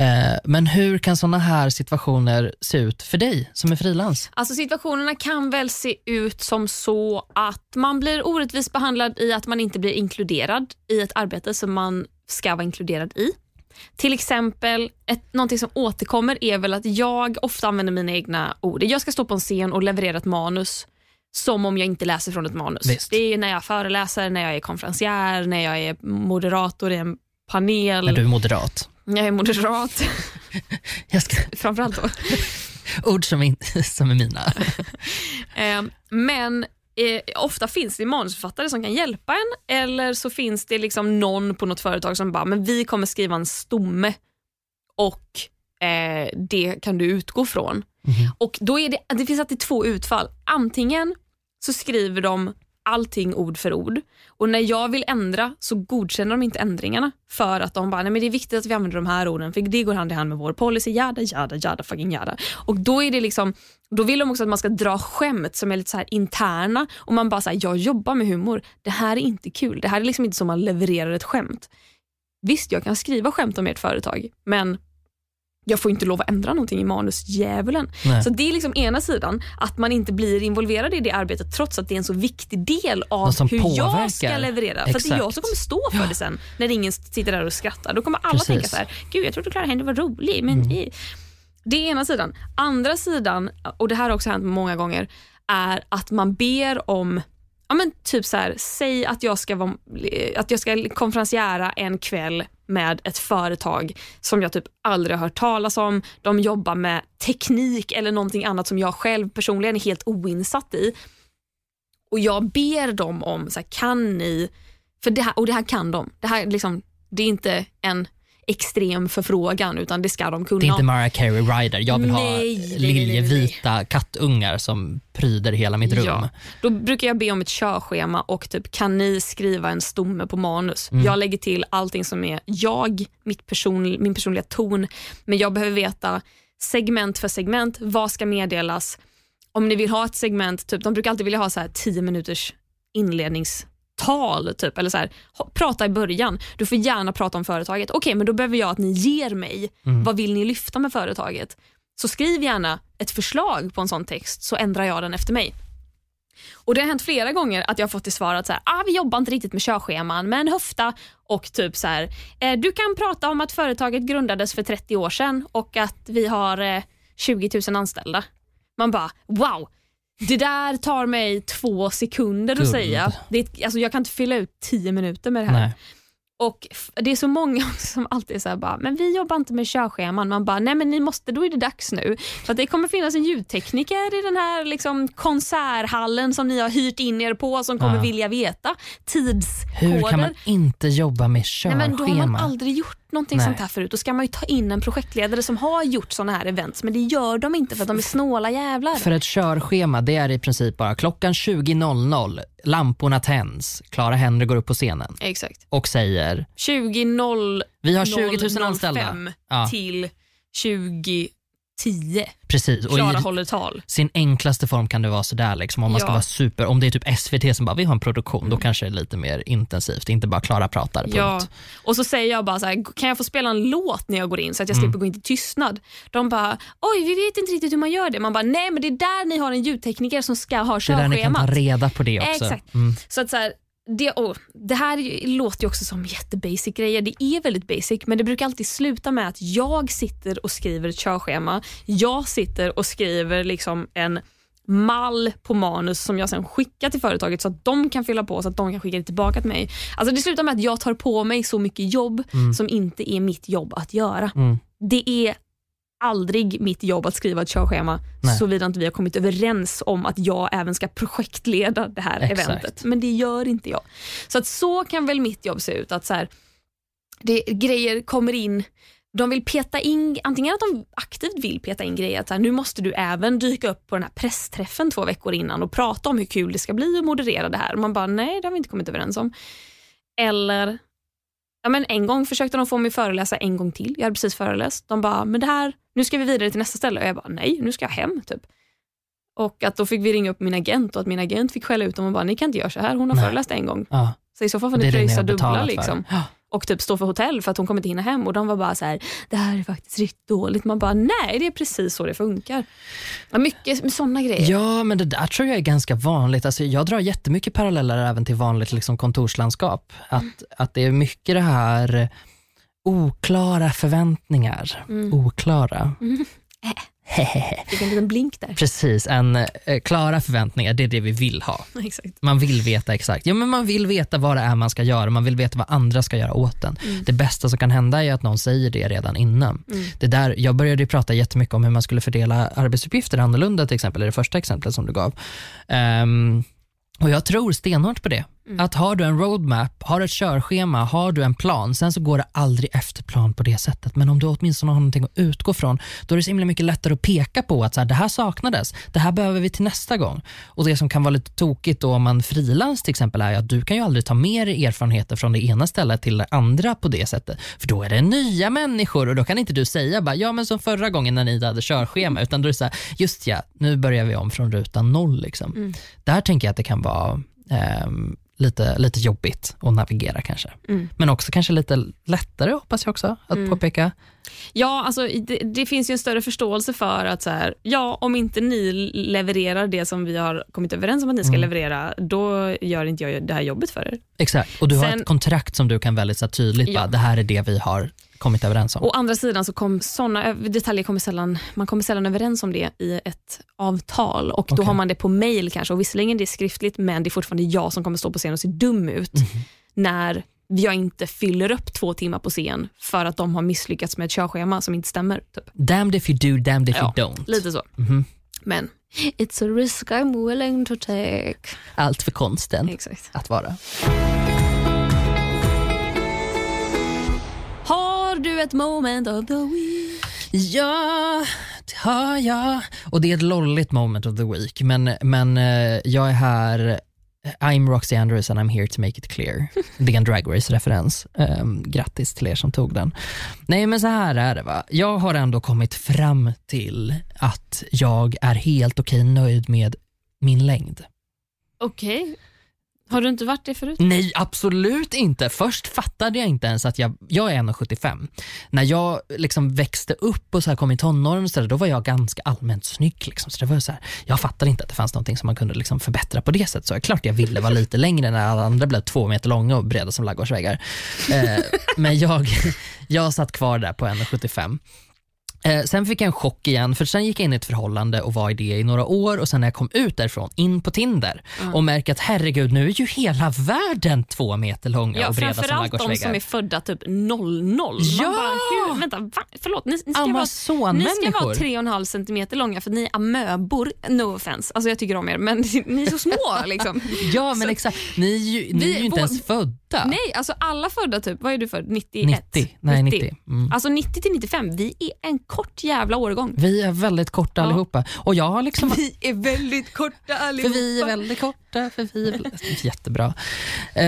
Eh, men hur kan sådana här situationer se ut för dig som är frilans? Alltså situationerna kan väl se ut som så att man blir orättvist behandlad i att man inte blir inkluderad i ett arbete som man ska vara inkluderad i. Till exempel, ett, någonting som återkommer är väl att jag ofta använder mina egna ord. Jag ska stå på en scen och leverera ett manus som om jag inte läser från ett manus. Visst. Det är när jag föreläser, när jag är konferencier, när jag är moderator i en panel. När du är moderat. Jag är moderat. jag ska... Framförallt då. Ord som är, som är mina. Ehm, men eh, ofta finns det manusförfattare som kan hjälpa en eller så finns det liksom någon på något företag som bara, men vi kommer skriva en stomme och eh, det kan du utgå från. Och då är det, det finns alltid två utfall. Antingen så skriver de allting ord för ord och när jag vill ändra så godkänner de inte ändringarna för att de bara, nej men det är viktigt att vi använder de här orden för det går hand i hand med vår policy, jada jada jada fucking jada. Och då är det liksom, då vill de också att man ska dra skämt som är lite så här interna och man bara säger jag jobbar med humor, det här är inte kul, det här är liksom inte som man levererar ett skämt. Visst, jag kan skriva skämt om ert företag, men jag får inte lov att ändra någonting i manusdjävulen. Nej. Så det är liksom ena sidan, att man inte blir involverad i det arbetet trots att det är en så viktig del av hur jag påverkar. ska leverera. För att det är jag Exakt. som kommer stå för det sen när ingen sitter där och skrattar. Då kommer alla Precis. tänka så här, gud jag trodde Clara Henry var rolig. Men Mm. Det är ena sidan. Andra sidan, och det här har också hänt många gånger, är att man ber om Ja, men typ så här, säg att jag ska, vara, att jag ska konferenciera en kväll med ett företag som jag typ aldrig har hört talas om. De jobbar med teknik eller någonting annat som jag själv personligen är helt oinsatt i. Och jag ber dem om, så här, kan ni, för det här, och det här kan de. Det, här, liksom, det är inte en extrem förfrågan utan det ska de kunna. Det är inte Mariah Carey Ryder. Jag vill ha Nej, nej, nej, nej, liljevita kattungar som pryder hela mitt rum. Ja, då brukar jag be om ett körschema och typ kan ni skriva en stomme på manus. Mm. Jag lägger till allting som är jag, mitt person, min personliga ton, men jag behöver veta segment för segment, vad ska meddelas? Om ni vill ha ett segment, typ, de brukar alltid vilja ha så här 10 minuters inledningstal, typ, eller så här, prata i början. Du får gärna prata om företaget. Okej, men då behöver jag att ni ger mig, vad vill ni lyfta med företaget? Så skriv gärna ett förslag på en sån text så ändrar jag den efter mig. Och Det har hänt flera gånger att jag har fått till svar att så här, ah, vi jobbar inte riktigt med körscheman men höfta och typ så här, eh, du kan prata om att företaget grundades för 30 år sedan och att vi har eh, 20 000 anställda. Man bara wow, det där tar mig två sekunder att Guld. säga. Det är, alltså, jag kan inte fylla ut 10 minuter med det här. Nej. Och Det är så många som alltid här bara, men vi jobbar inte med körscheman. Man bara, nej men ni måste, då är det dags nu. För att det kommer finnas en ljudtekniker i den här liksom, konserthallen som ni har hyrt in er på som kommer Ja. vilja veta tidskoder. Hur kan man inte jobba med Nej, körschema? men då har man aldrig gjort någonting Nej. sånt här förut. Då ska man ju ta in en projektledare som har gjort såna här events, men det gör de inte för att de är snåla jävlar. För ett körschema det är i princip bara klockan 20.00, lamporna tänds, Clara Henry går upp på scenen Exakt. och säger 20 0 vi har 20 000 anställda. 05 Ja. till 2010. Precis. Och Klara i håller tal. sin enklaste form kan det vara sådär. Liksom, om man ska Ja. vara super, om det är typ SVT som bara, vi har en produktion, då kanske det är lite mer intensivt. Inte bara Klara pratar, punkt. Ja, och så säger jag bara så här, kan jag få spela en låt när jag går in så att jag Mm. slipper gå in till tystnad? De bara, oj vi vet inte riktigt hur man gör det. Man bara, nej men det är där ni har en ljudtekniker som ska ha Det är där ni kan ta körschemat. reda på det också. Exakt. Mm. Så att så här, det, oh, det här låter ju också som jättebasic grejer. Det är väldigt basic men det brukar alltid sluta med att jag sitter och skriver ett körschema. Jag sitter och skriver liksom en mall på manus som jag sen skickar till företaget så att de kan fylla på så att de kan skicka det tillbaka till mig. Alltså Det slutar med att jag tar på mig så mycket jobb som inte är mitt jobb att göra. Mm. Det är aldrig mitt jobb att skriva ett körschema såvida inte vi har kommit överens om att jag även ska projektleda det här Exakt. eventet. Men det gör inte jag. Så att så kan väl mitt jobb se ut. att så här, det, Grejer kommer in de vill peta in, antingen att de aktivt vill peta in grejer, att så här, nu måste du även dyka upp på den här pressträffen två veckor innan och prata om hur kul det ska bli att moderera det här. Och man bara, nej det har vi inte kommit överens om. Eller, ja men en gång försökte de få mig föreläsa en gång till. Jag hade precis föreläst. De bara, men det här, nu ska vi vidare till nästa ställe. Och jag bara, nej nu ska jag hem typ. Och att då fick vi ringa upp min agent och att min agent fick skälla ut dem och bara, ni kan inte göra så här, hon har Nej. föreläst en gång. Ja, Så i så fall får ni pröjsa dubbla liksom. Ja. Och typ stå för hotell för att hon kommer inte hinna hem. Och de var bara så här, det här är faktiskt riktigt dåligt. Man bara, nej det är precis så det funkar. Ja, mycket med sådana grejer. Ja, men det där tror jag är ganska vanligt. Alltså, jag drar jättemycket paralleller även till vanligt liksom, kontorslandskap. Att, att det är mycket det här oklara förväntningar. Mm. Oklara. Fick en liten blink där. Precis, en eh, klara förväntningar, det är det vi vill ha. Exakt. Man vill veta exakt. Ja, men man vill veta vad det är man ska göra, man vill veta vad andra ska göra åt en. Det bästa som kan hända är att någon säger det redan innan. Det där, jag började prata jättemycket om hur man skulle fördela arbetsuppgifter annorlunda till exempel, i det första exemplet som du gav. Ehm, Och Jag tror stenhårt på det. Mm. Att har du en roadmap, har ett körschema, har du en plan, sen så går det aldrig efter plan på det sättet. Men om du åtminstone har någonting att utgå från, då är det så himla mycket lättare att peka på att så här, det här saknades, det här behöver vi till nästa gång. Och Det som kan vara lite tokigt då om man frilans till exempel är att du kan ju aldrig ta med dig erfarenheter från det ena stället till det andra på det sättet. För då är det nya människor och då kan inte du säga bara, ja men som förra gången när ni hade körschema, utan då är det så här, just ja, nu börjar vi om från ruta noll. Liksom. Mm. Där tänker jag att det kan vara ehm, lite, lite jobbigt att navigera kanske. Mm. Men också kanske lite lättare hoppas jag också att Mm. påpeka. Ja, alltså, det, det finns ju en större förståelse för att så här, ja, om inte ni levererar det som vi har kommit överens om att ni ska Mm. leverera, då gör inte jag det här jobbet för er. Exakt, och du har Sen- ett kontrakt som du kan väldigt så här, tydligt Ja. bara, det här är det vi har kommit överens om. Å andra sidan så kom såna detaljer kommer sällan, man kommer sällan överens om det i ett avtal och då Okej. har man det på mail kanske och visserligen det är skriftligt men det är fortfarande jag som kommer stå på scen och se dum ut Mhm. när jag inte fyller upp två timmar på scen för att de har misslyckats med ett körschema som inte stämmer. Typ. Damned if you do, damned if Ja, you don't. Lite så. Mhm. Men it's a risk I'm willing to take. Allt för konsten Exakt. att vara. Har du ett moment of the week? Ja, det har jag. Och det är ett lolligt moment of the week, men, men eh, jag är här I'm Roxy Andrews and I'm here to make it clear. Det är en Drag Race-referens. Um, grattis till er som tog den. Nej men så här är det va. Jag har ändå kommit fram till att jag är helt okej nöjd med min längd. Okej. Har du inte varit det förut? Nej, absolut inte. Först fattade jag inte ens att jag, jag är 1,75. När jag liksom växte upp och så här kom i tonåren, och så där, då var jag ganska allmänt snygg. Liksom. Så det var så här, jag fattade inte att det fanns någonting som man kunde liksom förbättra på det sättet. Så klart jag ville vara lite längre när alla andra blev två meter långa och breda som ladugårdsväggar. Eh, men jag, jag satt kvar där på 1,75. Eh, sen fick jag en chock igen, för sen gick jag in i ett förhållande och var i det i några år och sen när jag kom ut därifrån, in på Tinder och märkte att herregud, nu är ju hela världen två meter långa Ja, och breda som framförallt de som är födda typ 00. Ja! Man bara, hur, vänta, va? förlåt, ni, ni, ska vara, ni ska vara 3,5 centimeter långa för ni är amöbor. No offense, alltså jag tycker om er men ni är så små. liksom. Ja men exakt, ni är ju, ni är vi- ju inte vår- ens födda. Nej, alltså alla födda typ, vad är du född? 91? 90. Nej 90. Mm. Alltså 90 till 95, vi är en kort jävla årgång. Vi är väldigt korta Ja. allihopa. Och jag har liksom Vi är väldigt korta För allihopa. vi är väldigt korta, för vi är. Jättebra. Eh,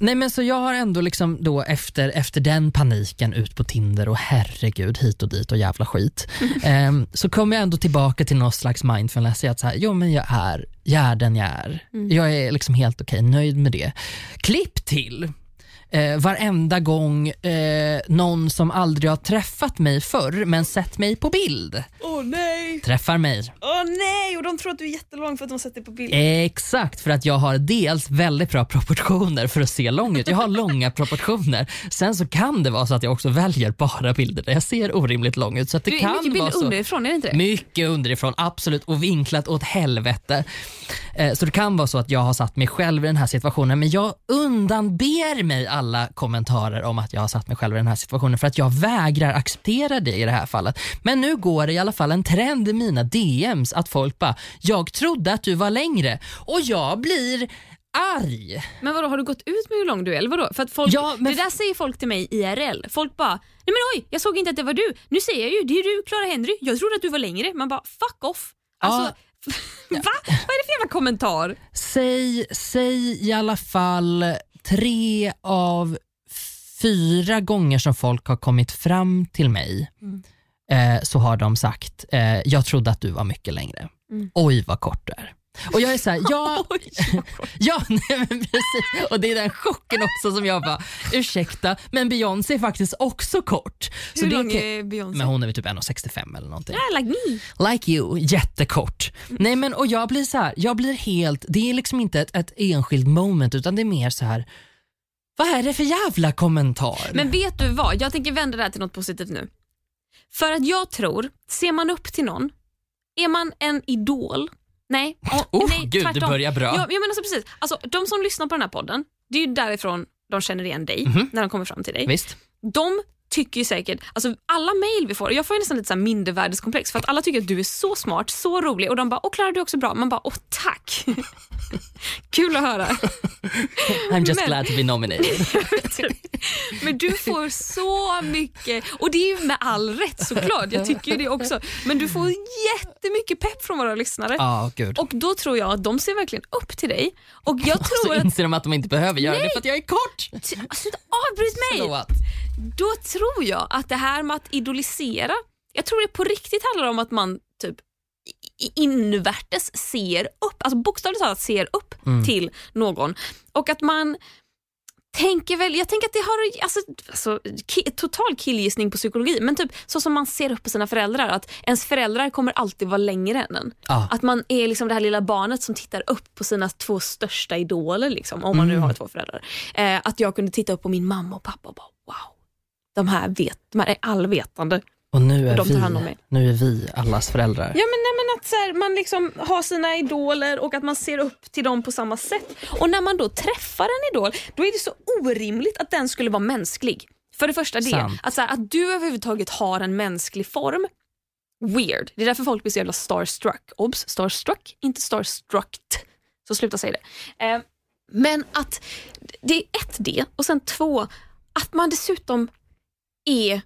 nej men så jag har ändå liksom då efter, efter den paniken ut på Tinder och herregud hit och dit och jävla skit. Eh, så kom jag ändå tillbaka till någon slags mindfulness att så här, jo men jag är, jag är den jag är. Jag är liksom helt okej, nöjd med det. Klipp till eh, varenda gång eh, någon som aldrig har träffat mig förr men sett mig på bild Åh nej, träffar mig. åh nej, och de tror att du är jättelång för att de sätter på bild. Exakt, för att jag har dels väldigt bra proportioner för att se lång ut. Jag har långa proportioner. Sen så kan det vara så att jag också väljer bara bilder där jag ser orimligt lång ut. Så att det Du kan mycket bilder så. underifrån, är det inte det? Mycket underifrån, absolut. Och vinklat åt helvete. Eh, Så det kan vara så att jag har satt mig själv i den här situationen, men jag undanber mig alla kommentarer om att jag har satt mig själv i den här situationen för att jag vägrar acceptera det i det här fallet. Men nu går det i alla fall en trend i mina DMs att folk bara, jag trodde att du var längre och jag blir arg. Men vadå, har du gått ut med hur lång du är? Eller vadå? För att folk, Ja, men- Det där säger folk till mig IRL. Folk bara, nej men oj, jag såg inte att det var du. Nu säger jag ju, det är du Clara Henry. Jag trodde att du var längre. Man bara, fuck off. Alltså, va? Vad är det för jävla kommentar? Säg, säg i alla fall tre av fyra gånger som folk har kommit fram till mig eh, så har de sagt, eh, jag trodde att du var mycket längre. Mm. Oj vad kort du är. Och jag är såhär, ja, Oj, ja nej, men precis. Och det är den chocken också som jag bara, ursäkta, men Beyoncé är faktiskt också kort. Så hur det lång är Beyoncé? men hon är väl typ 1,65 eller någonting. Ja, like me. Like you, jättekort. Nej men och jag blir så här, jag blir helt, det är liksom inte ett, ett enskilt moment utan det är mer så här. vad är det för jävla kommentar? Men vet du vad, jag tänker vända det här till något positivt nu. För att jag tror, ser man upp till någon, är man en idol, nej, oh, oh, nej gud, det tvärtom. börjar bra. Ja, jag menar så precis. Alltså, de som lyssnar på den här podden, det är ju därifrån de känner igen dig Mhm. när de kommer fram till dig. Visst? De tycker ju säkert, alltså alla mejl vi får, jag får ju nästan lite så mindervärdeskomplex för att alla tycker att du är så smart, så rolig och de bara, åh Klara du är också bra. Man bara, åh tack. Kul att höra. I'm just Men- glad to be nominated. Men du får så mycket, och det är ju med all rätt såklart, jag tycker ju det också. Men du får jättemycket pepp från våra lyssnare. Gud. Och då tror jag att de ser verkligen upp till dig. Och jag Och tror så att... inser de att de inte behöver göra det för att jag är kort. Sluta avbryt mig! Då tror jag att det här med att idolisera, jag tror det på riktigt handlar om att man typ invärtes ser upp, alltså bokstavligt talat ser upp till någon. Och att man tänker väl, jag tänker att det har alltså, alltså, ki, total killgissning på psykologi, men typ så som man ser upp på sina föräldrar, att ens föräldrar kommer alltid vara längre än en. Ja. Att man är liksom det här lilla barnet som tittar upp på sina två största idoler, liksom, om man nu har två föräldrar. Eh, att jag kunde titta upp på min mamma och pappa och bara de här, vet, de här är allvetande. Och nu är, tar vi, nu är vi allas föräldrar. Ja men, nej, men att så här, man liksom har sina idoler och att man ser upp till dem på samma sätt. Och när man då träffar en idol, då är det så orimligt att den skulle vara mänsklig. För det första det, Sant. att, så här, att du överhuvudtaget har en mänsklig form, weird. Det är därför folk blir så jävla starstruck. Obs, starstruck, inte starstruckt. Så sluta säga det. Eh, men att det är ett det och sen två, att man dessutom är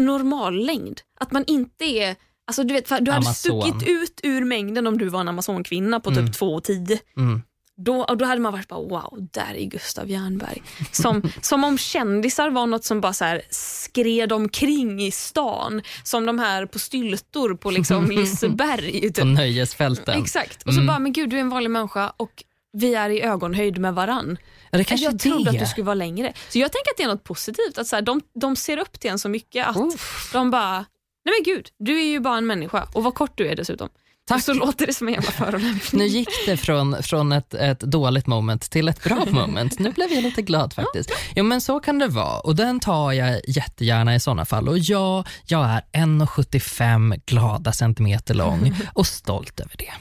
normal längd. Att man inte är Alltså du vet, du hade Amazon. stuckit ut ur mängden om du var en amazonkvinna på typ Mm. 2,10. Mm. Då, och då hade man varit bara wow, där är Gustav Jernberg. Som, som om kändisar var något som bara så här skred omkring i stan. Som de här på styltor på liksom Liseberg. På Typ. nöjesfälten. Exakt. Och så Mm. bara, men gud du är en vanlig människa och vi är i ögonhöjd med varann. Ja, det kanske jag trodde det. att du skulle vara längre. Så jag tänker att det är något positivt. Att så här, de, de ser upp till en så mycket att Uff. de bara, nej men gud, du är ju bara en människa och vad kort du är dessutom. Tack. Och så låter det som en jävla förolämpning. Nu gick det från, från ett, ett dåligt moment till ett bra moment. Nu blev jag lite glad faktiskt. Jo men så kan det vara och den tar jag jättegärna i sådana fall. Och ja, jag är 1,75 glada centimeter lång och stolt över det.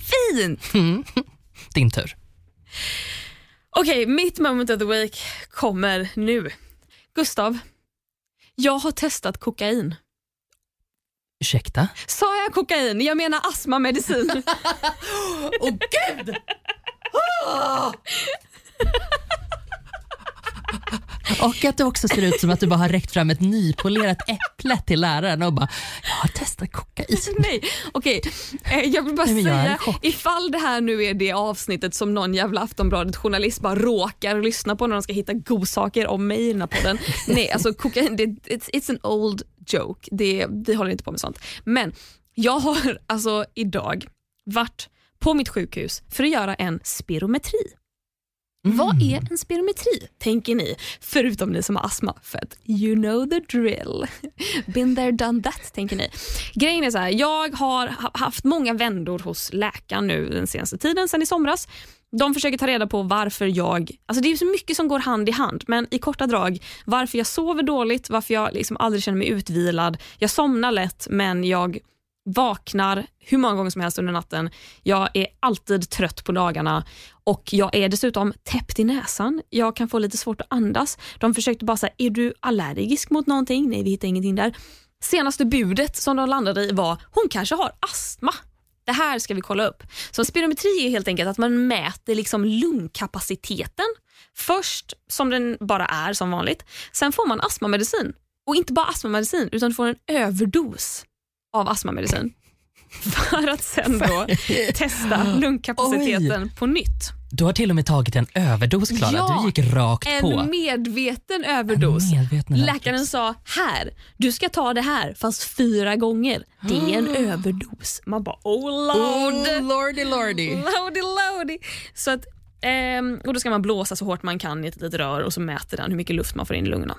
Fint! Mm. Din tur. Okej, mitt moment of the week kommer nu. Gustav, jag har testat kokain. Ursäkta? Sa jag kokain? Jag menar astmamedicin. Åh gud! Och att det också ser ut som att du bara har räckt fram ett nypolerat äpple till läraren och bara, jag har testat kokain. Nej, okej. Eh, Jag vill bara Nej, säga, ifall det här nu är det avsnittet som någon jävla Aftonbladet-journalist bara råkar lyssna på när de ska hitta godsaker om mig i den här podden. Nej, alltså kokain, det, it's, it's an old joke. Det, vi håller inte på med sånt. Men jag har alltså idag varit på mitt sjukhus för att göra en spirometri. Vad är en spirometri, tänker ni? Förutom ni som har astma, för att you know the drill. Been there, done that, tänker ni. Grejen är så här, jag har ha- haft många vändor hos läkaren nu den senaste tiden, sen i somras. De försöker ta reda på varför jag, alltså det är så mycket som går hand i hand, men i korta drag, varför jag sover dåligt, varför jag liksom aldrig känner mig utvilad. Jag somnar lätt, men jag vaknar hur många gånger som helst under natten. Jag är alltid trött på dagarna och jag är dessutom täppt i näsan. Jag kan få lite svårt att andas. De försökte bara säga, är du allergisk mot någonting? Nej, vi hittar ingenting där. Senaste budet som de landade i var, hon kanske har astma. Det här ska vi kolla upp. Så spirometri är helt enkelt att man mäter liksom lungkapaciteten. Först som den bara är som vanligt. Sen får man astmamedicin. Och inte bara astmamedicin utan du får en överdos av astmamedicin. För att sen då testa lungkapaciteten på nytt. Du har till och med tagit en överdos Klara. Ja, du gick rakt En på. medveten överdos. En medveten överdos. Läkaren sa här, du ska ta det här fast fyra gånger. Det är en överdos. Man bara oh lord. Oh, lordy lordy. Lordy lordy. Så att, ehm, och då ska man blåsa så hårt man kan i ett litet rör och så mäter den hur mycket luft man får in i lungorna.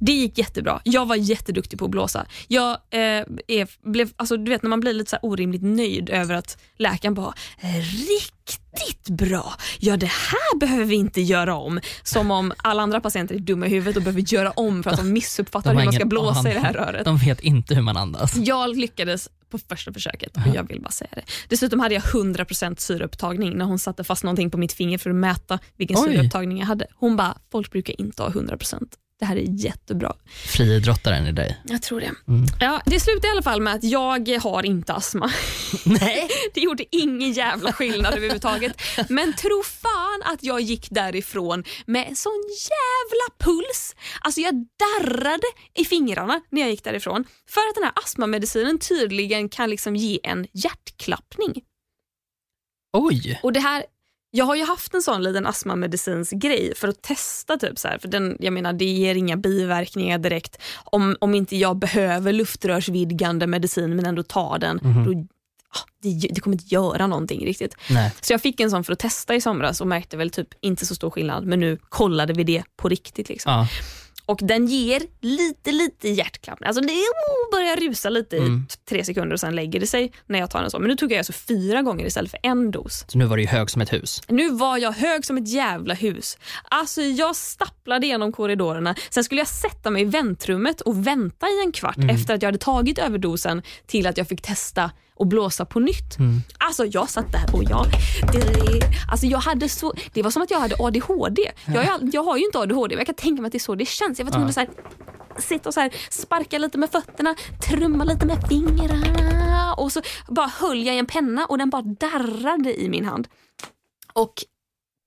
Det gick jättebra. Jag var jätteduktig på att blåsa. Jag eh, är, blev, alltså, du vet när man blir lite så orimligt nöjd över att läkaren bara “riktigt bra, ja det här behöver vi inte göra om”. Som om alla andra patienter är dumma i huvudet och behöver göra om för att de missuppfattar har hur man ska blåsa i det här röret. De vet inte hur man andas. Jag lyckades på första försöket och jag vill bara säga det. Dessutom hade jag 100% syreupptagning när hon satte fast någonting på mitt finger för att mäta vilken Oj. syreupptagning jag hade. Hon bara, folk brukar inte ha 100%. Det här är jättebra. Friidrottaren i dig. Jag tror det. Mm. Ja, det slutade i alla fall med att jag har inte astma. Nej. Det gjorde ingen jävla skillnad överhuvudtaget. Men tro fan att jag gick därifrån med en sån jävla puls. Alltså jag darrade i fingrarna när jag gick därifrån. För att den här astmamedicinen tydligen kan liksom ge en hjärtklappning. Oj. Och det här, jag har ju haft en sån liten astmamedicins grej för att testa. typ så här, för den, jag menar Det ger inga biverkningar direkt. Om, om inte jag behöver luftrörsvidgande medicin men ändå tar den, Mhm. då, ah, det, det kommer inte göra någonting riktigt. Nej. Så jag fick en sån för att testa i somras och märkte väl typ inte så stor skillnad men nu kollade vi det på riktigt. Liksom. Ja. Och den ger lite lite hjärtklappning. Alltså det oh, börjar rusa lite Mm. i t- tre sekunder och sen lägger det sig när jag tar en sån. Men nu tog jag alltså fyra gånger istället för en dos. Så nu var du hög som ett hus. Nu var jag hög som ett jävla hus. Alltså jag stapplade genom korridorerna. Sen skulle jag sätta mig i väntrummet och vänta i en kvart Mm. efter att jag hade tagit överdosen till att jag fick testa och blåsa på nytt. Mm. Alltså jag satt där och jag, det, alltså jag hade så, det var som att jag hade ADHD. Jag, är- jag har ju inte ADHD men jag kan tänka mig att det är så det känns. Jag var tvungen Ja. att sitta och så här, sparka lite med fötterna, trumma lite med fingrarna och så bara höll jag i en penna och den bara darrade i min hand. Och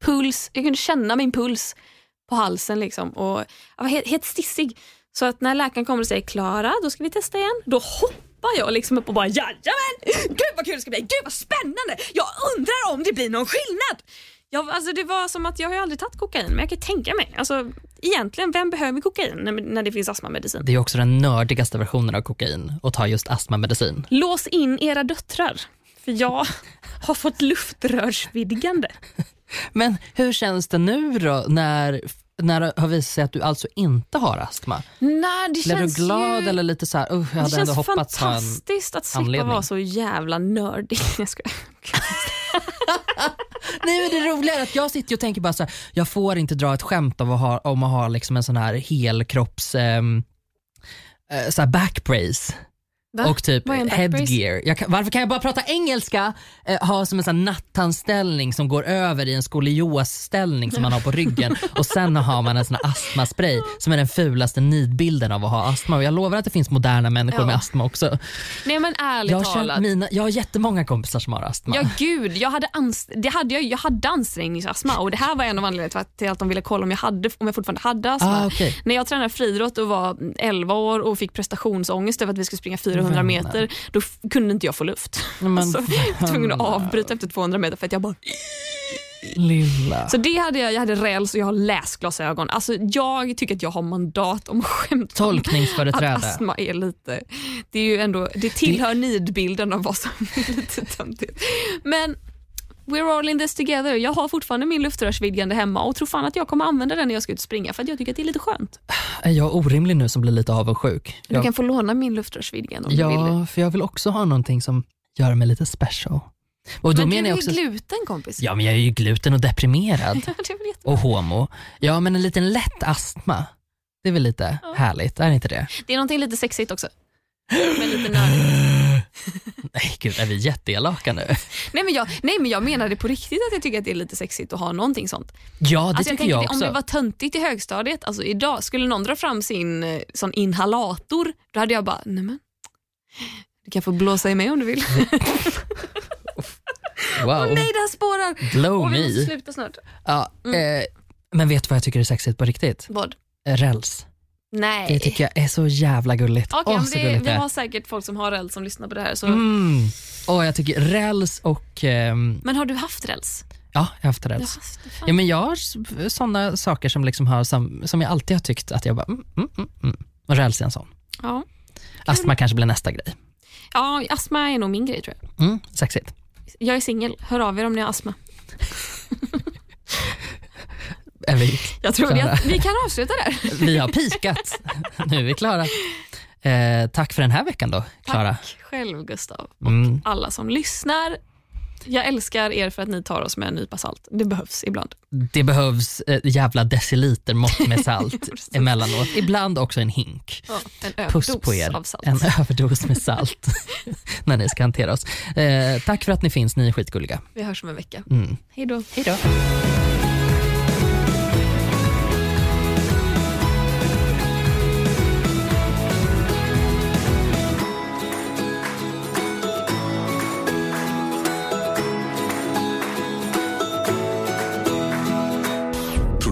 puls, jag kunde känna min puls på halsen liksom och jag var helt, helt stissig. Så att när läkaren kommer och säger Klara, då ska vi testa igen. Då hoppar jag liksom upp och bara jajamän, gud vad kul det ska bli, gud vad spännande. Jag undrar om det blir någon skillnad. Jag, alltså det var som att jag har aldrig tagit kokain men jag kan tänka mig. Alltså, egentligen, vem behöver kokain när, när det finns astmamedicin? Det är också den nördigaste versionen av kokain att ta just astmamedicin. Lås in era döttrar. För jag har fått luftrörsvidgande. Men hur känns det nu då när, när det har visat sig att du alltså inte har astma? Nej, det Blev du känns glad ju... eller lite så här, uh, jag Det hade ändå känns hoppats på en... fantastiskt att slippa anledning. vara så jävla nördig. Jag skojar. Nej men det roliga är att jag sitter och tänker bara så här, jag får inte dra ett skämt av att ha, om att ha liksom en sån här helkropps ehm, eh, så här backbrace. Va? Och typ headgear. Jag kan, varför kan jag bara prata engelska? Eh, ha som en sån här natthandställning som går över i en skoliosställning som man har på ryggen och sen har man en sån astmaspray som är den fulaste nidbilden av att ha astma. Och jag lovar att det finns moderna människor Ja. med astma också. Nej men ärligt Jag talat. mina, jag har jättemånga kompisar som har astma. Ja gud, jag hade, ans- det hade jag, jag hade ansträngningsastma och det här var en av anledningarna till att, de ville kolla om jag, hade, om jag fortfarande hade astma. ah, okay. När jag tränade friidrott och var 11 år och fick prestationsångest över att vi skulle springa 400 Vänner. meter, då kunde inte jag få luft. Men Alltså, jag var tvungen att avbryta efter 200 meter för att jag bara... Lilla. Så det hade jag, jag hade räls och jag har läsglasögon. Alltså, jag tycker att jag har mandat om skämt om att Tolkningsföreträde. astma är lite... Det är ju ändå, det tillhör nidbilden av vad som är lite töntigt. Men we're all in this together. Jag har fortfarande min luftrörsvidgande hemma och tror fan att jag kommer använda den när jag ska ut och springa för att jag tycker att det är lite skönt. Är jag orimlig nu som blir lite avundsjuk? Du Jag, kan få låna min luftrörsvidgande om du vill. ja, för jag vill också ha någonting som gör mig lite special. Och Men menar du är också, gluten kompis. ja men jag är ju gluten och deprimerad och homo. Ja men en liten lätt astma, det är väl lite härligt, är det inte det? det är någonting lite sexigt också. Men lite nördigt. Nej gud, är vi jätteelaka nu? Nej men, jag, nej men jag menar det på riktigt att jag tycker att det är lite sexigt att ha någonting sånt. Ja det Alltså jag tycker tänker jag det, om också. det var töntigt i högstadiet, alltså idag, skulle någon dra fram sin eh, sån inhalator, då hade jag bara, nej men. Du kan få blåsa i mig om du vill. Wow, Nej det här spårar! blow Åh, vi me. sluta snart. Ja, Mm. eh, men vet du vad jag tycker är sexigt på riktigt? Vad? Eh, Räls. Nej. Det tycker jag är så jävla gulligt. Åh, men så det, gulligt vi har säkert folk som har räls som lyssnar på det här. Så. Mm. Och jag tycker räls och... ehm, Men har du haft räls? ja, jag har haft Ja, räls. fan. Ja, men jag har sådana saker som, liksom har, som, som jag alltid har tyckt att jag bara... Mm, mm, mm, mm. Och räls är en sån. ja. Astma kanske blir nästa grej. ja, astma är nog min grej tror jag. Mm, sexigt. Jag är singel, hör av er om ni har astma. Är vi, Jag tror Klara. att vi kan avsluta där. vi har pikat. nu är vi klara. Eh, tack för den här veckan då, Klara. Tack själv Gustav. Mm. Alla som lyssnar. Jag älskar er för att ni tar oss med en nypa salt. Det behövs ibland. Det behövs eh, jävla deciliter mått med salt emellanåt. Ibland också en hink. Ja, en Puss på er. av salt. En överdos med salt när ni ska hantera oss. Eh, tack för att ni finns, ni är skitgulliga. Vi hörs om en vecka. Mm. Hej då. Hej då.